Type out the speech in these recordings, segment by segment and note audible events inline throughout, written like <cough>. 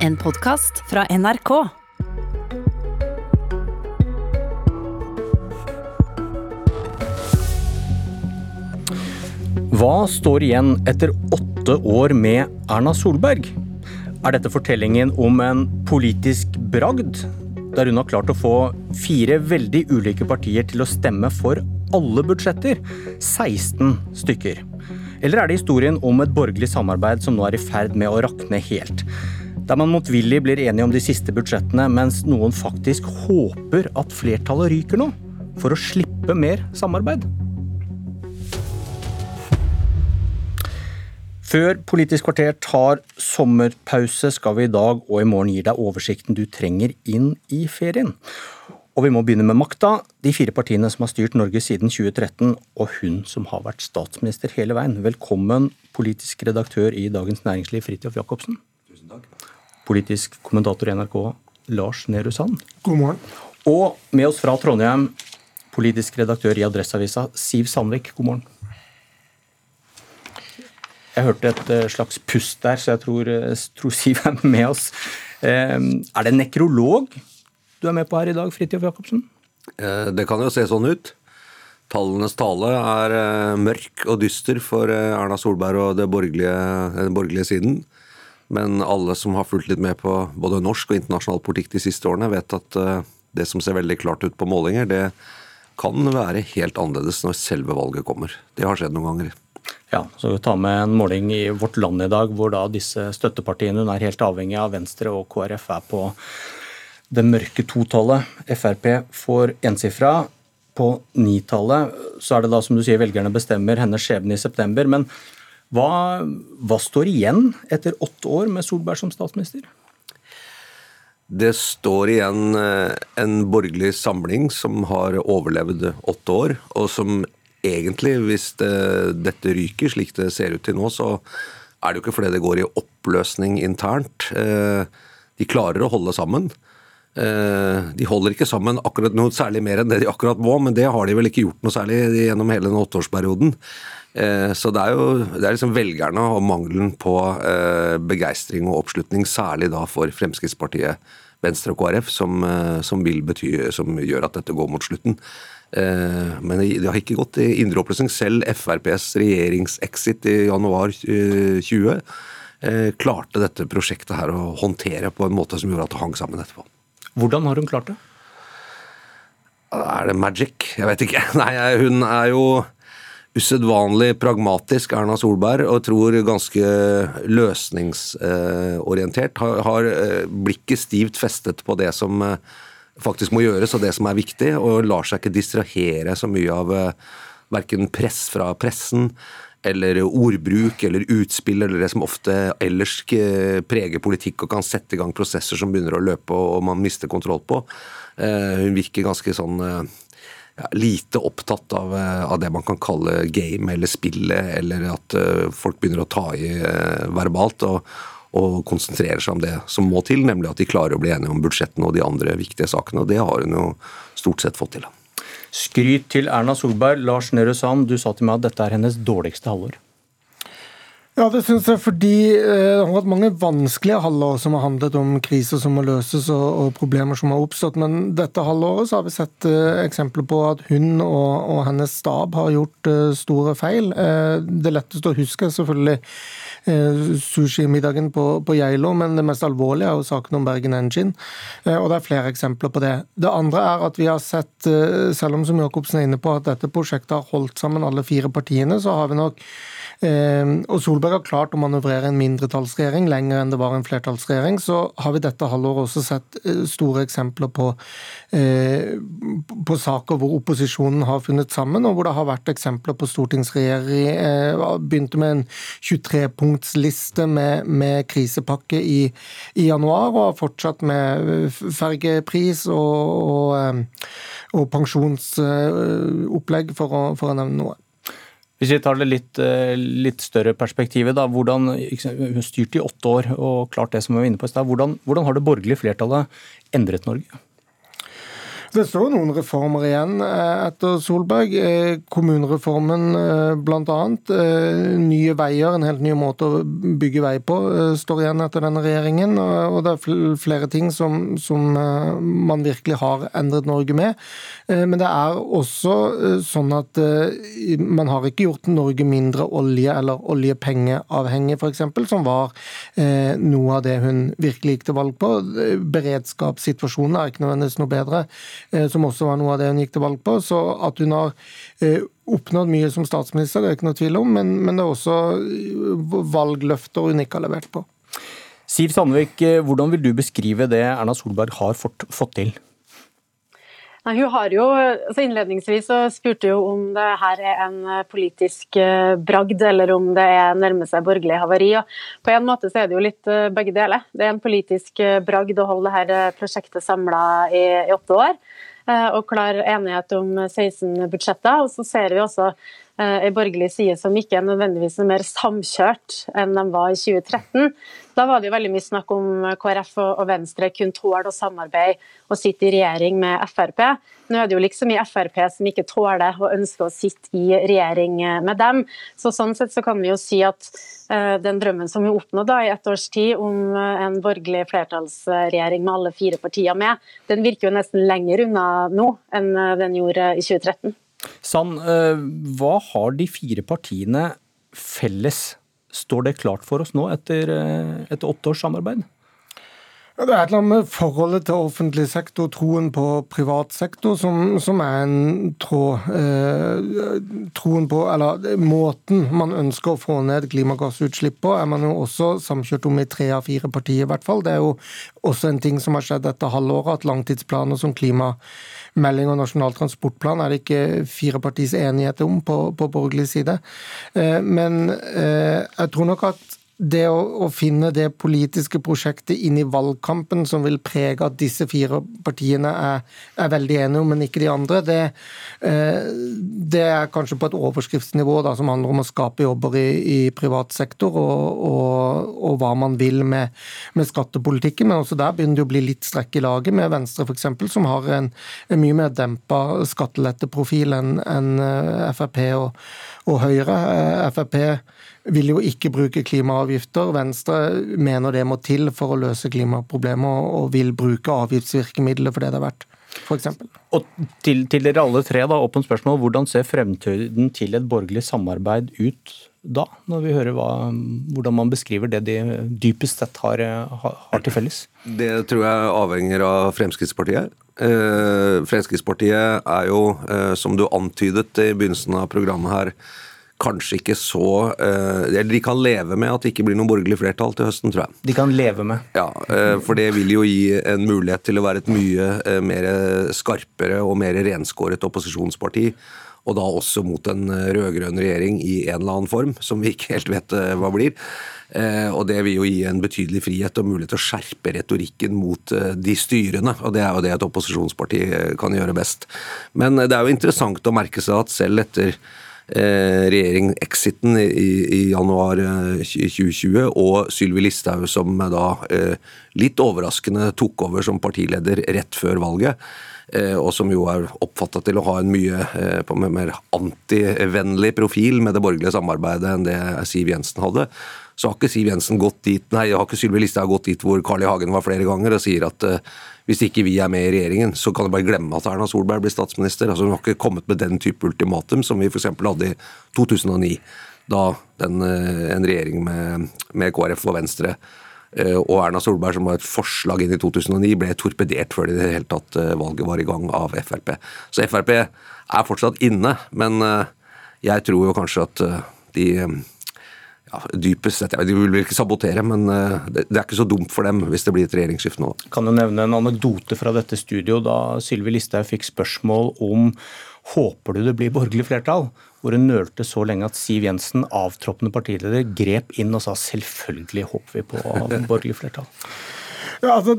En podkast fra NRK. Hva står igjen etter åtte år med Erna Solberg? Er dette fortellingen om en politisk bragd, der hun har klart å få fire veldig ulike partier til å stemme for alle budsjetter, 16 stykker? Eller er det historien om et borgerlig samarbeid som nå er i ferd med å rakne helt? Der man motvillig blir enige om de siste budsjettene, mens noen faktisk håper at flertallet ryker nå, for å slippe mer samarbeid? Før Politisk kvarter tar sommerpause, skal vi i dag og i morgen gi deg oversikten du trenger inn i ferien. Og vi må begynne med makta. De fire partiene som har styrt Norge siden 2013, og hun som har vært statsminister hele veien. Velkommen, politisk redaktør i Dagens Næringsliv, Fridtjof Jacobsen. Politisk kommentator i NRK, Lars Nehru Sand. God morgen. Og med oss fra Trondheim, politisk redaktør i Adresseavisa, Siv Sandvik. God morgen. Jeg hørte et eh, slags pust der, så jeg tror, eh, tror Siv er med oss. Eh, er det en nekrolog du er med på her i dag, Fridtjof Jacobsen? Det kan jo se sånn ut. Tallenes tale er mørk og dyster for Erna Solberg og borgerlige, den borgerlige siden. Men alle som har fulgt litt med på både norsk og internasjonal politikk de siste årene, vet at det som ser veldig klart ut på målinger, det kan være helt annerledes når selve valget kommer. Det har skjedd noen ganger. Ja, så vi tar med en måling i Vårt Land i dag, hvor da disse støttepartiene hun er helt avhengig av, Venstre og KrF, er på det mørke totallet. Frp får ensifra. På nitallet så er det da, som du sier, velgerne bestemmer hennes skjebne i september. Men hva, hva står igjen etter åtte år med Solberg som statsminister? Det står igjen eh, en borgerlig samling som har overlevd åtte år, og som egentlig, hvis det, dette ryker slik det ser ut til nå, så er det jo ikke fordi det går i oppløsning internt. Eh, de klarer å holde sammen. Eh, de holder ikke sammen akkurat noe særlig mer enn det de akkurat må, men det har de vel ikke gjort noe særlig gjennom hele den åtteårsperioden. Eh, så det er jo det er liksom velgerne og mangelen på begeistring og oppslutning, særlig da for Fremskrittspartiet, Venstre og KrF, som, som, bety, som gjør at dette går mot slutten. Eh, men det har ikke gått i indre oppløsning. Selv FrPs regjeringsexit i januar 2020 eh, klarte dette prosjektet her å håndtere på en måte som gjorde at det hang sammen etterpå. Hvordan har hun klart det? Er det magic? Jeg vet ikke. <laughs> Nei, hun er jo usedvanlig pragmatisk, Erna Solberg, og tror ganske løsningsorientert. Har, eh, blikket stivt festet på det som faktisk må gjøres, og det som er viktig, og lar seg ikke distrahere så mye av eh, verken press fra pressen eller ordbruk eller utspill eller det som ofte ellers preger politikk og kan sette i gang prosesser som begynner å løpe og man mister kontroll på. Eh, hun virker ganske sånn eh, ja, lite opptatt av, av, det man kan kalle game eller spillet, eller at folk begynner å ta i verbalt. og og konsentrerer seg om det som må til, nemlig at de klarer å bli enige om budsjettene og de andre viktige sakene. og Det har hun jo stort sett fått til. Skryt til Erna Solberg. Lars Nehru Sand, du sa til meg at dette er hennes dårligste halvår. Ja, det syns jeg fordi eh, det har vært mange vanskelige halvår som har handlet om kriser som må løses og, og, problemer som har oppstått. Men dette halvåret så har vi sett uh, eksempler på at hun og, og hennes stab har gjort uh, store feil. Det letteste å huske er selvfølgelig Eh, sushimiddagen på, på Geilo, men det mest alvorlige er jo saken om Bergen Engine. Eh, og det er flere eksempler på det. Det andre er at vi har sett, eh, selv om som Jacobsen er inne på, at dette prosjektet har holdt sammen alle fire partiene, så har vi nok og Solberg har klart å manøvrere en mindretallsregjering lenger enn det var en flertallsregjering. Så har vi dette halvåret også sett eh, store eksempler på, eh, på saker hvor opposisjonen har funnet sammen, og hvor det har vært eksempler på stortingsregjering. Eh, begynte med en 23-punktsliste med, med, krisepakke i, i, januar, og har fortsatt med fergepris og, og, og pensjonsopplegg, for å, for å nevne noe. Hvis vi tar det litt, eh, litt større perspektivet, da, hvordan, hun styrte i åtte år og klart det som vi var inne på i stad, Hvordan, hvordan har det borgerlige flertallet endret Norge? Det står noen reformer igjen eh, etter Solberg. Eh, kommunereformen eh, bl.a. Nye veier, en helt ny måte å bygge vei på, står igjen etter denne regjeringen. Og det er flere ting som, som man virkelig har endret Norge med. Men det er også sånn at man har ikke gjort Norge mindre olje- eller oljepengeavhengig, f.eks., som var noe av det hun virkelig gikk til valg på. Beredskapssituasjonen er ikke nødvendigvis noe bedre. Eh, som også var noe av det hun gikk til valg på. Så at hun har eh, oppnådd mye som statsminister, det er ikke noe tvil om, men, men det er også eh, valgløfter hun ikke har levert på. Siv Sandvik, hvordan vil du beskrive det Erna Solberg har fått, fått til? Nei, hun har jo, altså Innledningsvis så spurte hun om det her er en politisk bragd, eller om det er nærmer seg borgerlig havari. og På en måte så er det jo litt begge deler. Det er en politisk bragd å holde dette prosjektet samla i, i åtte år. Eh, og klar enighet om 16 budsjetter. Og så ser vi også ei eh, borgerlig side som ikke er nødvendigvis mer samkjørt enn de var i 2013. Da var det jo veldig mye snakk om KrF og Venstre kun tåler å samarbeide og sitte i regjering med Frp. Nå er det jo liksom i Frp som ikke tåler og ønsker å sitte i regjering med dem. Så Sånn sett så kan vi jo si at uh, den drømmen som vi oppnådde i ett års tid om en borgerlig flertallsregjering med alle fire partier med, den virker jo nesten lenger unna nå enn den gjorde i 2013. Sand, hva har de fire partiene felles Står det klart for oss nå etter, eh, etter åtte års samarbeid? Ja, det er et eller annet med forholdet til offentlig sektor, troen på privat sektor, som, som er en tråd. Eh, troen på, eller Måten man ønsker å få ned klimagassutslipp på, er man jo også samkjørt om i tre av fire partier, i hvert fall. Det er jo også en ting som har skjedd dette halvåret, at langtidsplaner som klimamelding og Nasjonal transportplan er det ikke fire partis enighet om på, på borgerlig side. Eh, men eh, jeg tror nok at det å, å, finne det politiske prosjektet inn i valgkampen som vil prege at disse fire partiene er, er veldig enige om, men ikke de andre, det, eh, det, er kanskje på et overskriftsnivå da, som handler om å skape jobber i, i privat sektor, og, og, og, hva man vil med, med, skattepolitikken. Men også der begynner det å bli litt strekk i laget, med Venstre f.eks., som har en, en, mye mer dempa skatteletteprofil enn en eh, Frp og, og Høyre. Eh, Frp vil jo ikke bruke klimaavgifter. Venstre mener det må til for å løse klimaproblemet, og vil bruke avgiftsvirkemidler for det det er verdt. For og til, til, dere alle tre, da, åpent spørsmål. Hvordan ser fremtiden til et borgerlig samarbeid ut da, når vi hører hva, hvordan man beskriver det de dypest sett har, har til felles? Det tror jeg avhenger av Fremskrittspartiet. Eh, Fremskrittspartiet er jo, eh, som du antydet i begynnelsen av programmet her, kanskje ikke så eh, Eller de kan leve med at det ikke blir noe borgerlig flertall til høsten, tror jeg. De kan leve med? Ja, eh, for det vil jo gi en mulighet til å være et mye eh, mer skarpere og mer renskåret opposisjonsparti. Og da også mot en rød-grønn regjering i en eller annen form, som vi ikke helt vet hva blir. Og det vil jo gi en betydelig frihet og mulighet til å skjerpe retorikken mot de styrende. Og det er jo det et opposisjonsparti kan gjøre best. Men det er jo interessant å merke seg at selv etter regjering-exiten i, i, januar 2020, eh, og Sylvi Listhaug som da eh, litt overraskende tok over som partileder rett før valget. Og som jo er oppfatta til å ha en mye mer antivennlig profil med det borgerlige samarbeidet enn det Siv Jensen hadde. Så har ikke Siv Jensen gått dit, nei, har ikke Sylvi Listhaug gått dit hvor Carl I. Hagen var flere ganger og sier at hvis ikke vi er med i regjeringen, så kan du bare glemme at Erna Solberg blir statsminister. Altså Hun har ikke kommet med den type ultimatum som vi f.eks. hadde i 2009. Da den, uh, en regjering med, med KrF og Venstre eh, og Erna Solberg, som var et forslag inn i 2009, ble torpedert før det det hele tatt valget var i gang av Frp. Så Frp er fortsatt inne, men jeg tror jo kanskje at de ja, dypest sett, De vil ikke sabotere, men eh, det, er ikke så dumt for dem hvis det blir et regjeringsskifte nå. Kan du nevne en anekdote fra dette studio da Sylvi Listhaug fikk spørsmål om håper du det blir borgerlig flertall? Hvor hun nølte så lenge at Siv Jensen, avtroppende partileder, grep inn og sa selvfølgelig håper vi på borgerlig flertall. Ja, altså,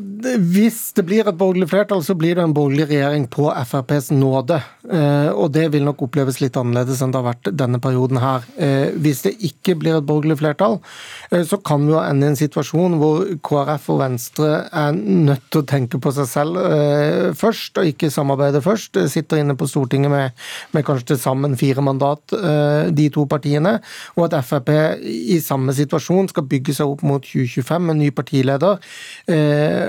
Hvis det blir et borgerlig flertall, så blir det en borgerlig regjering på FrPs nåde. Eh, og det vil nok oppleves litt annerledes enn det har vært denne perioden her. Eh, hvis det ikke blir et borgerlig flertall, eh, så kan vi jo ende i en situasjon hvor KrF og Venstre er nødt til å tenke på seg selv først, og ikke samarbeide først. Sitter inne på Stortinget med, med kanskje til sammen fire mandat, de to partiene. Og at Frp i samme situasjon skal bygge seg opp mot 2025 med ny partileder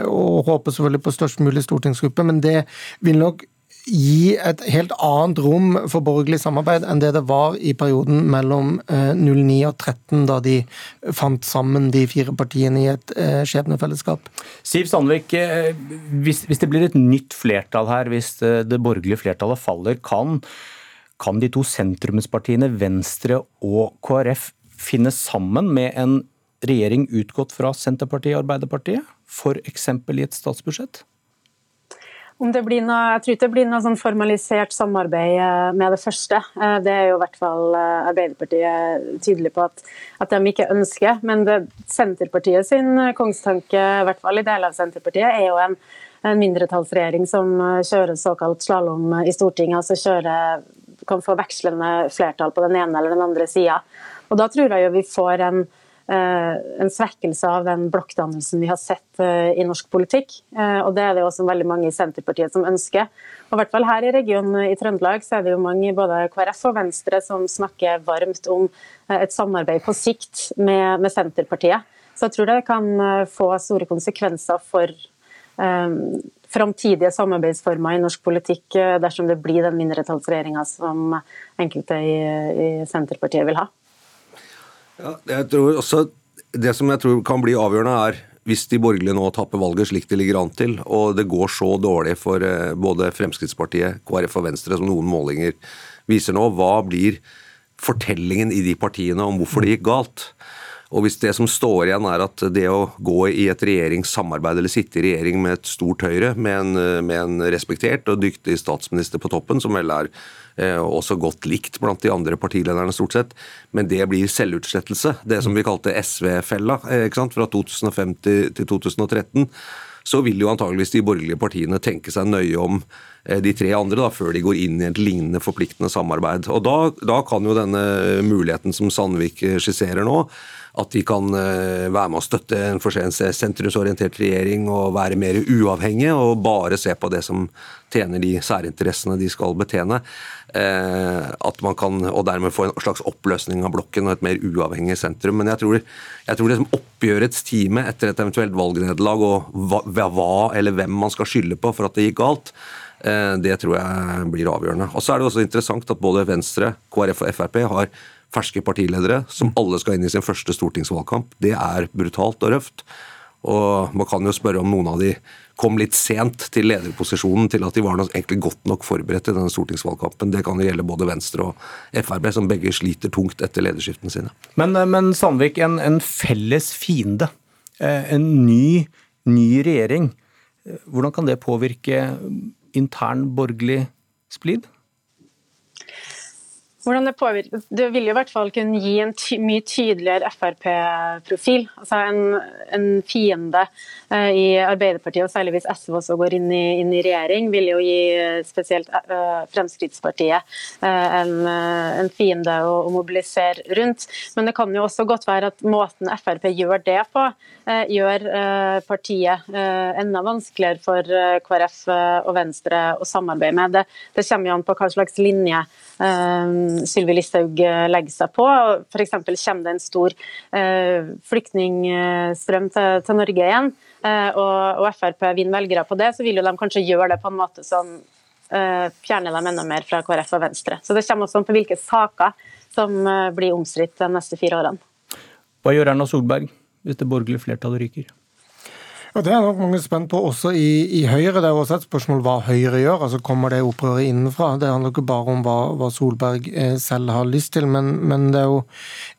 og håper selvfølgelig på størst mulig stortingsgruppe, men det vil nok gi et helt annet rom for borgerlig samarbeid enn det det var i perioden mellom 09 eh, og 13, da de fant sammen de fire partiene i et eh, skjebnefellesskap. Siv Sandvik, hvis, det blir et nytt flertall her, hvis det borgerlige flertallet faller, kan, kan de to sentrumspartiene Venstre og KrF finne sammen med en regjering utgått fra Senterpartiet og Arbeiderpartiet, f.eks. i et statsbudsjett? Om det blir noe, jeg tror ikke det blir noe sånn formalisert samarbeid eh, med det første. Eh, det er jo i hvert fall eh, Arbeiderpartiet tydelig på at, at de ikke ønsker. Men det, Senterpartiet sin kongstanke, i hvert fall i deler av Senterpartiet, er jo en, en mindretallsregjering som kjører såkalt slalåm i Stortinget. altså kjører, kan få vekslende flertall på den ene eller den andre sida. Da tror jeg vi får en en svekkelse av den blokkdannelsen vi har sett eh, i norsk politikk. Eh, og Det er det også veldig mange i Senterpartiet som ønsker. Og i hvert fall Her i regionen i Trøndelag så er det jo mange i både KrF og Venstre som snakker varmt om et samarbeid på sikt med, med Senterpartiet. Så jeg tror det kan få store konsekvenser for um, framtidige samarbeidsformer i norsk politikk dersom det blir den mindretallsregjeringa som enkelte i, i Senterpartiet vil ha. Ja, jeg tror også Det som jeg tror kan bli avgjørende, er hvis de borgerlige nå tapper valget slik det ligger an til, og det går så dårlig for eh, både Fremskrittspartiet, KrF og Venstre som noen målinger viser nå, hva blir fortellingen i de partiene om hvorfor det gikk galt? Og Hvis det som står igjen er at det å gå i et regjeringssamarbeid eller sitte i regjering med et stort Høyre, med en, med en respektert og dyktig statsminister på toppen, som vel er eh, også godt likt blant de andre partilederne stort sett, men det blir selvutslettelse. Det som vi kalte SV-fella eh, fra 2005 til, til 2013 så vil jo antageligvis de borgerlige partiene tenke seg nøye om eh, de tre andre da, før de går inn i et lignende forpliktende samarbeid. Og Da, da kan jo denne muligheten som Sandvik skisserer nå, at de kan eh, være med å støtte en sentrumsorientert regjering og være mer uavhengige og bare se på det som tjener de særinteressene de skal betjene. Eh, at man kan, Og dermed få en slags oppløsning av blokken og et mer uavhengig sentrum. Men jeg tror, jeg tror liksom oppgjørets time etter et eventuelt valgnederlag og hva, hva eller hvem man skal skylde på for at det gikk galt, eh, det tror jeg blir avgjørende. Og så er det også interessant at både Venstre, KrF og Frp har ferske partiledere som alle skal inn i sin første stortingsvalgkamp. Det er brutalt og røft. Og man kan jo spørre om noen av de kom litt sent til lederposisjonen til at de var egentlig godt nok forberedt til denne stortingsvalgkampen. Det kan jo gjelde både Venstre og Frp, som begge sliter tungt etter lederskiftene sine. Men, men Sandvik, en, en, felles fiende, eh, en ny, ny regjering. Eh, hvordan kan det påvirke intern borgerlig splid? Hvordan Det påvirker, det vil jo i hvert fall kunne gi en ty mye tydeligere Frp-profil. altså en, en, fiende eh, i Arbeiderpartiet, og særlig hvis SV også går inn i, inn i regjering, vil jo gi eh, spesielt eh, Fremskrittspartiet eh, en, eh, en, fiende å, å, mobilisere rundt. Men det kan jo også godt være at måten Frp gjør det på, eh, gjør partiet enda vanskeligere for KrF og Venstre å samarbeide med. Det, det kommer jo an på hva slags linje Eh, Sylvi Listhaug eh, legger seg på. F.eks. kommer det en stor eh, flyktningstrøm til, til Norge igjen, og, og Frp vinner velgere på det, så vil jo de kanskje gjøre det på en måte som fjerner dem enda mer fra KrF og Venstre. Så Det kommer også an på hvilke saker som blir omstridt de neste fire årene. Hva gjør Erna Solberg hvis det borgerlige flertallet ryker? Ja, Det er nok mange spent på også i, i, Høyre. Det er også et spørsmål hva Høyre gjør. altså Kommer det opprøret innenfra? Det handler ikke bare om hva, hva Solberg eh, selv har lyst til, men, men, det er jo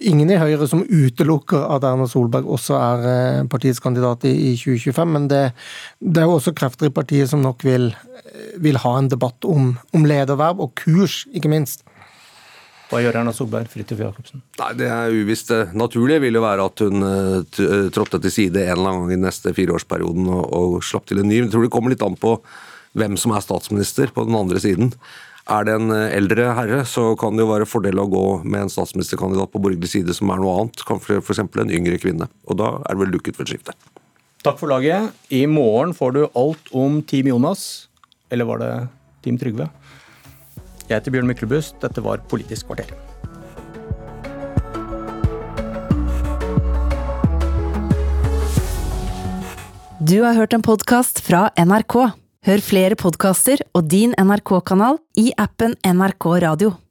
ingen i Høyre som utelukker at Erna Solberg også er eh, partiets kandidat i, i 2025. Men det, det, er jo også krefter i partiet som nok vil, vil ha en debatt om, om lederverv og kurs, ikke minst. Hva gjør Erna Solberg, Fridtjof Jacobsen? Nei, Det er uvisst. Det naturlige vil jo være at hun uh, trådte til side en eller annen gang i neste fireårsperioden og, og slapp til en ny. Jeg tror det kommer litt an på hvem som er statsminister på den andre siden. Er det en eldre herre, så kan det jo være fordel å gå med en statsministerkandidat på borgerlig side som er noe annet, kanskje f.eks. en yngre kvinne. Og da er det vel lukket for et skifte. Takk for laget. I morgen får du alt om Team Jonas. Eller var det Team Trygve? Jeg heter Bjørn Myklebust. Dette var Politisk kvarter. Du har hørt en podkast fra NRK. Hør flere podkaster og din NRK-kanal i appen NRK Radio.